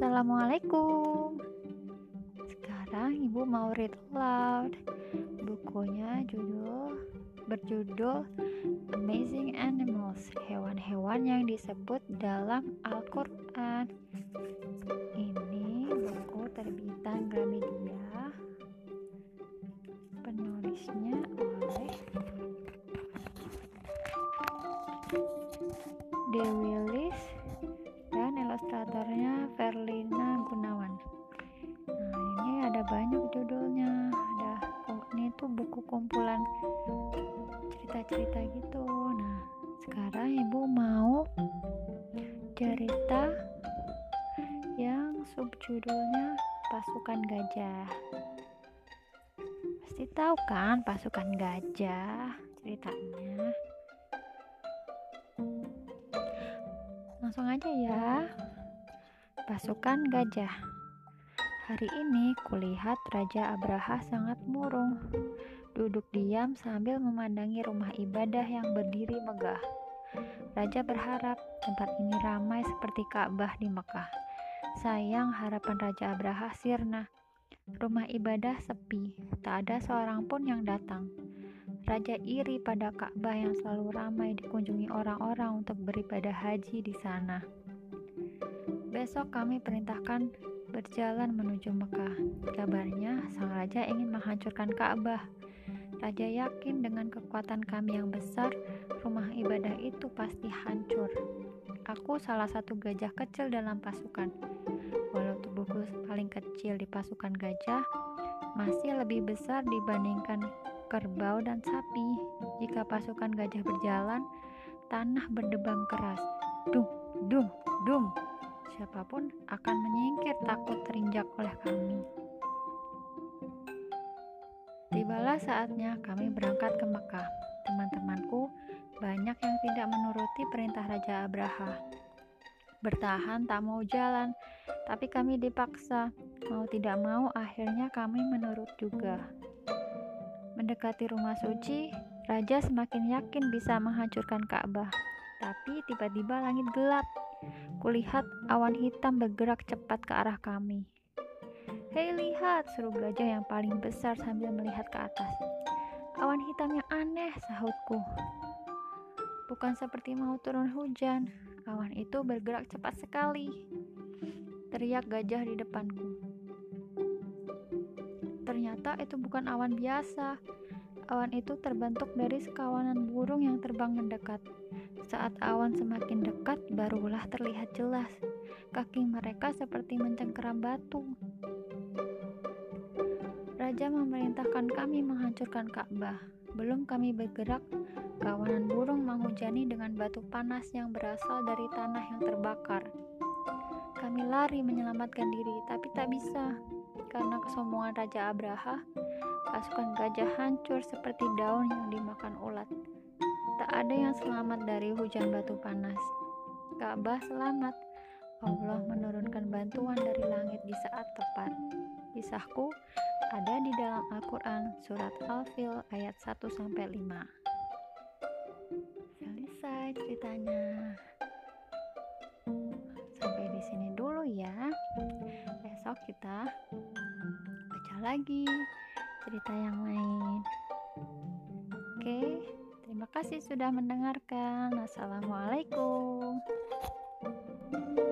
Assalamualaikum. Sekarang Ibu mau read aloud. Bukunya judul berjudul Amazing Animals, hewan-hewan yang disebut dalam Al-Qur'an. Ini buku terbitan Gramedia. Penulisnya oleh Dewi ilustratornya Verlina Gunawan. Nah, ini ada banyak judulnya. Ada ini tuh buku kumpulan cerita-cerita gitu. Nah, sekarang Ibu mau cerita yang subjudulnya Pasukan Gajah. Pasti tahu kan Pasukan Gajah ceritanya? Langsung aja ya. Pasukan gajah. Hari ini kulihat Raja Abraha sangat murung. Duduk diam sambil memandangi rumah ibadah yang berdiri megah. Raja berharap tempat ini ramai seperti Ka'bah di Mekah. Sayang harapan Raja Abraha sirna. Rumah ibadah sepi, tak ada seorang pun yang datang. Raja iri pada Ka'bah yang selalu ramai dikunjungi orang-orang untuk beribadah haji di sana. Besok kami perintahkan berjalan menuju Mekah. Kabarnya sang raja ingin menghancurkan Ka'bah. Raja yakin dengan kekuatan kami yang besar, rumah ibadah itu pasti hancur. Aku salah satu gajah kecil dalam pasukan. Walau tubuhku paling kecil di pasukan gajah, masih lebih besar dibandingkan kerbau, dan sapi. Jika pasukan gajah berjalan, tanah berdebam keras. Dum, dum, dum. Siapa pun akan menyingkir takut terinjak oleh kami. Tibalah saatnya kami berangkat ke Mekah. Teman-temanku banyak yang tidak menuruti perintah Raja Abraha. Bertahan tak mau jalan, tapi kami dipaksa. Mau tidak mau, akhirnya kami menurut juga. Mendekati rumah suci, raja semakin yakin bisa menghancurkan Ka'bah. Tapi tiba-tiba langit gelap. Kulihat awan hitam bergerak cepat ke arah kami. Hei lihat, seru gajah yang paling besar sambil melihat ke atas. Awan hitam yang aneh, sahutku. Bukan seperti mau turun hujan. Awan itu bergerak cepat sekali. Teriak gajah di depanku. Ternyata itu bukan awan biasa. Awan itu terbentuk dari sekawanan burung yang terbang mendekat. Saat awan semakin dekat, barulah terlihat jelas. Kaki mereka seperti mencengkeram batu. Raja memerintahkan kami menghancurkan Ka'bah. Belum kami bergerak, kawanan burung menghujani dengan batu panas yang berasal dari tanah yang terbakar. Kami lari menyelamatkan diri, tapi tak bisa. Karena kesombongan Raja Abraha, pasukan gajah hancur seperti daun yang dimakan ulat. Tak ada yang selamat dari hujan batu panas. Ka'bah selamat. Allah menurunkan bantuan dari langit di saat tepat. Kisahku ada di dalam Al-Quran surat Al-Fil ayat 1 sampai 5. Selesai ceritanya. besok kita baca lagi cerita yang lain. Oke, terima kasih sudah mendengarkan. Assalamualaikum. thank you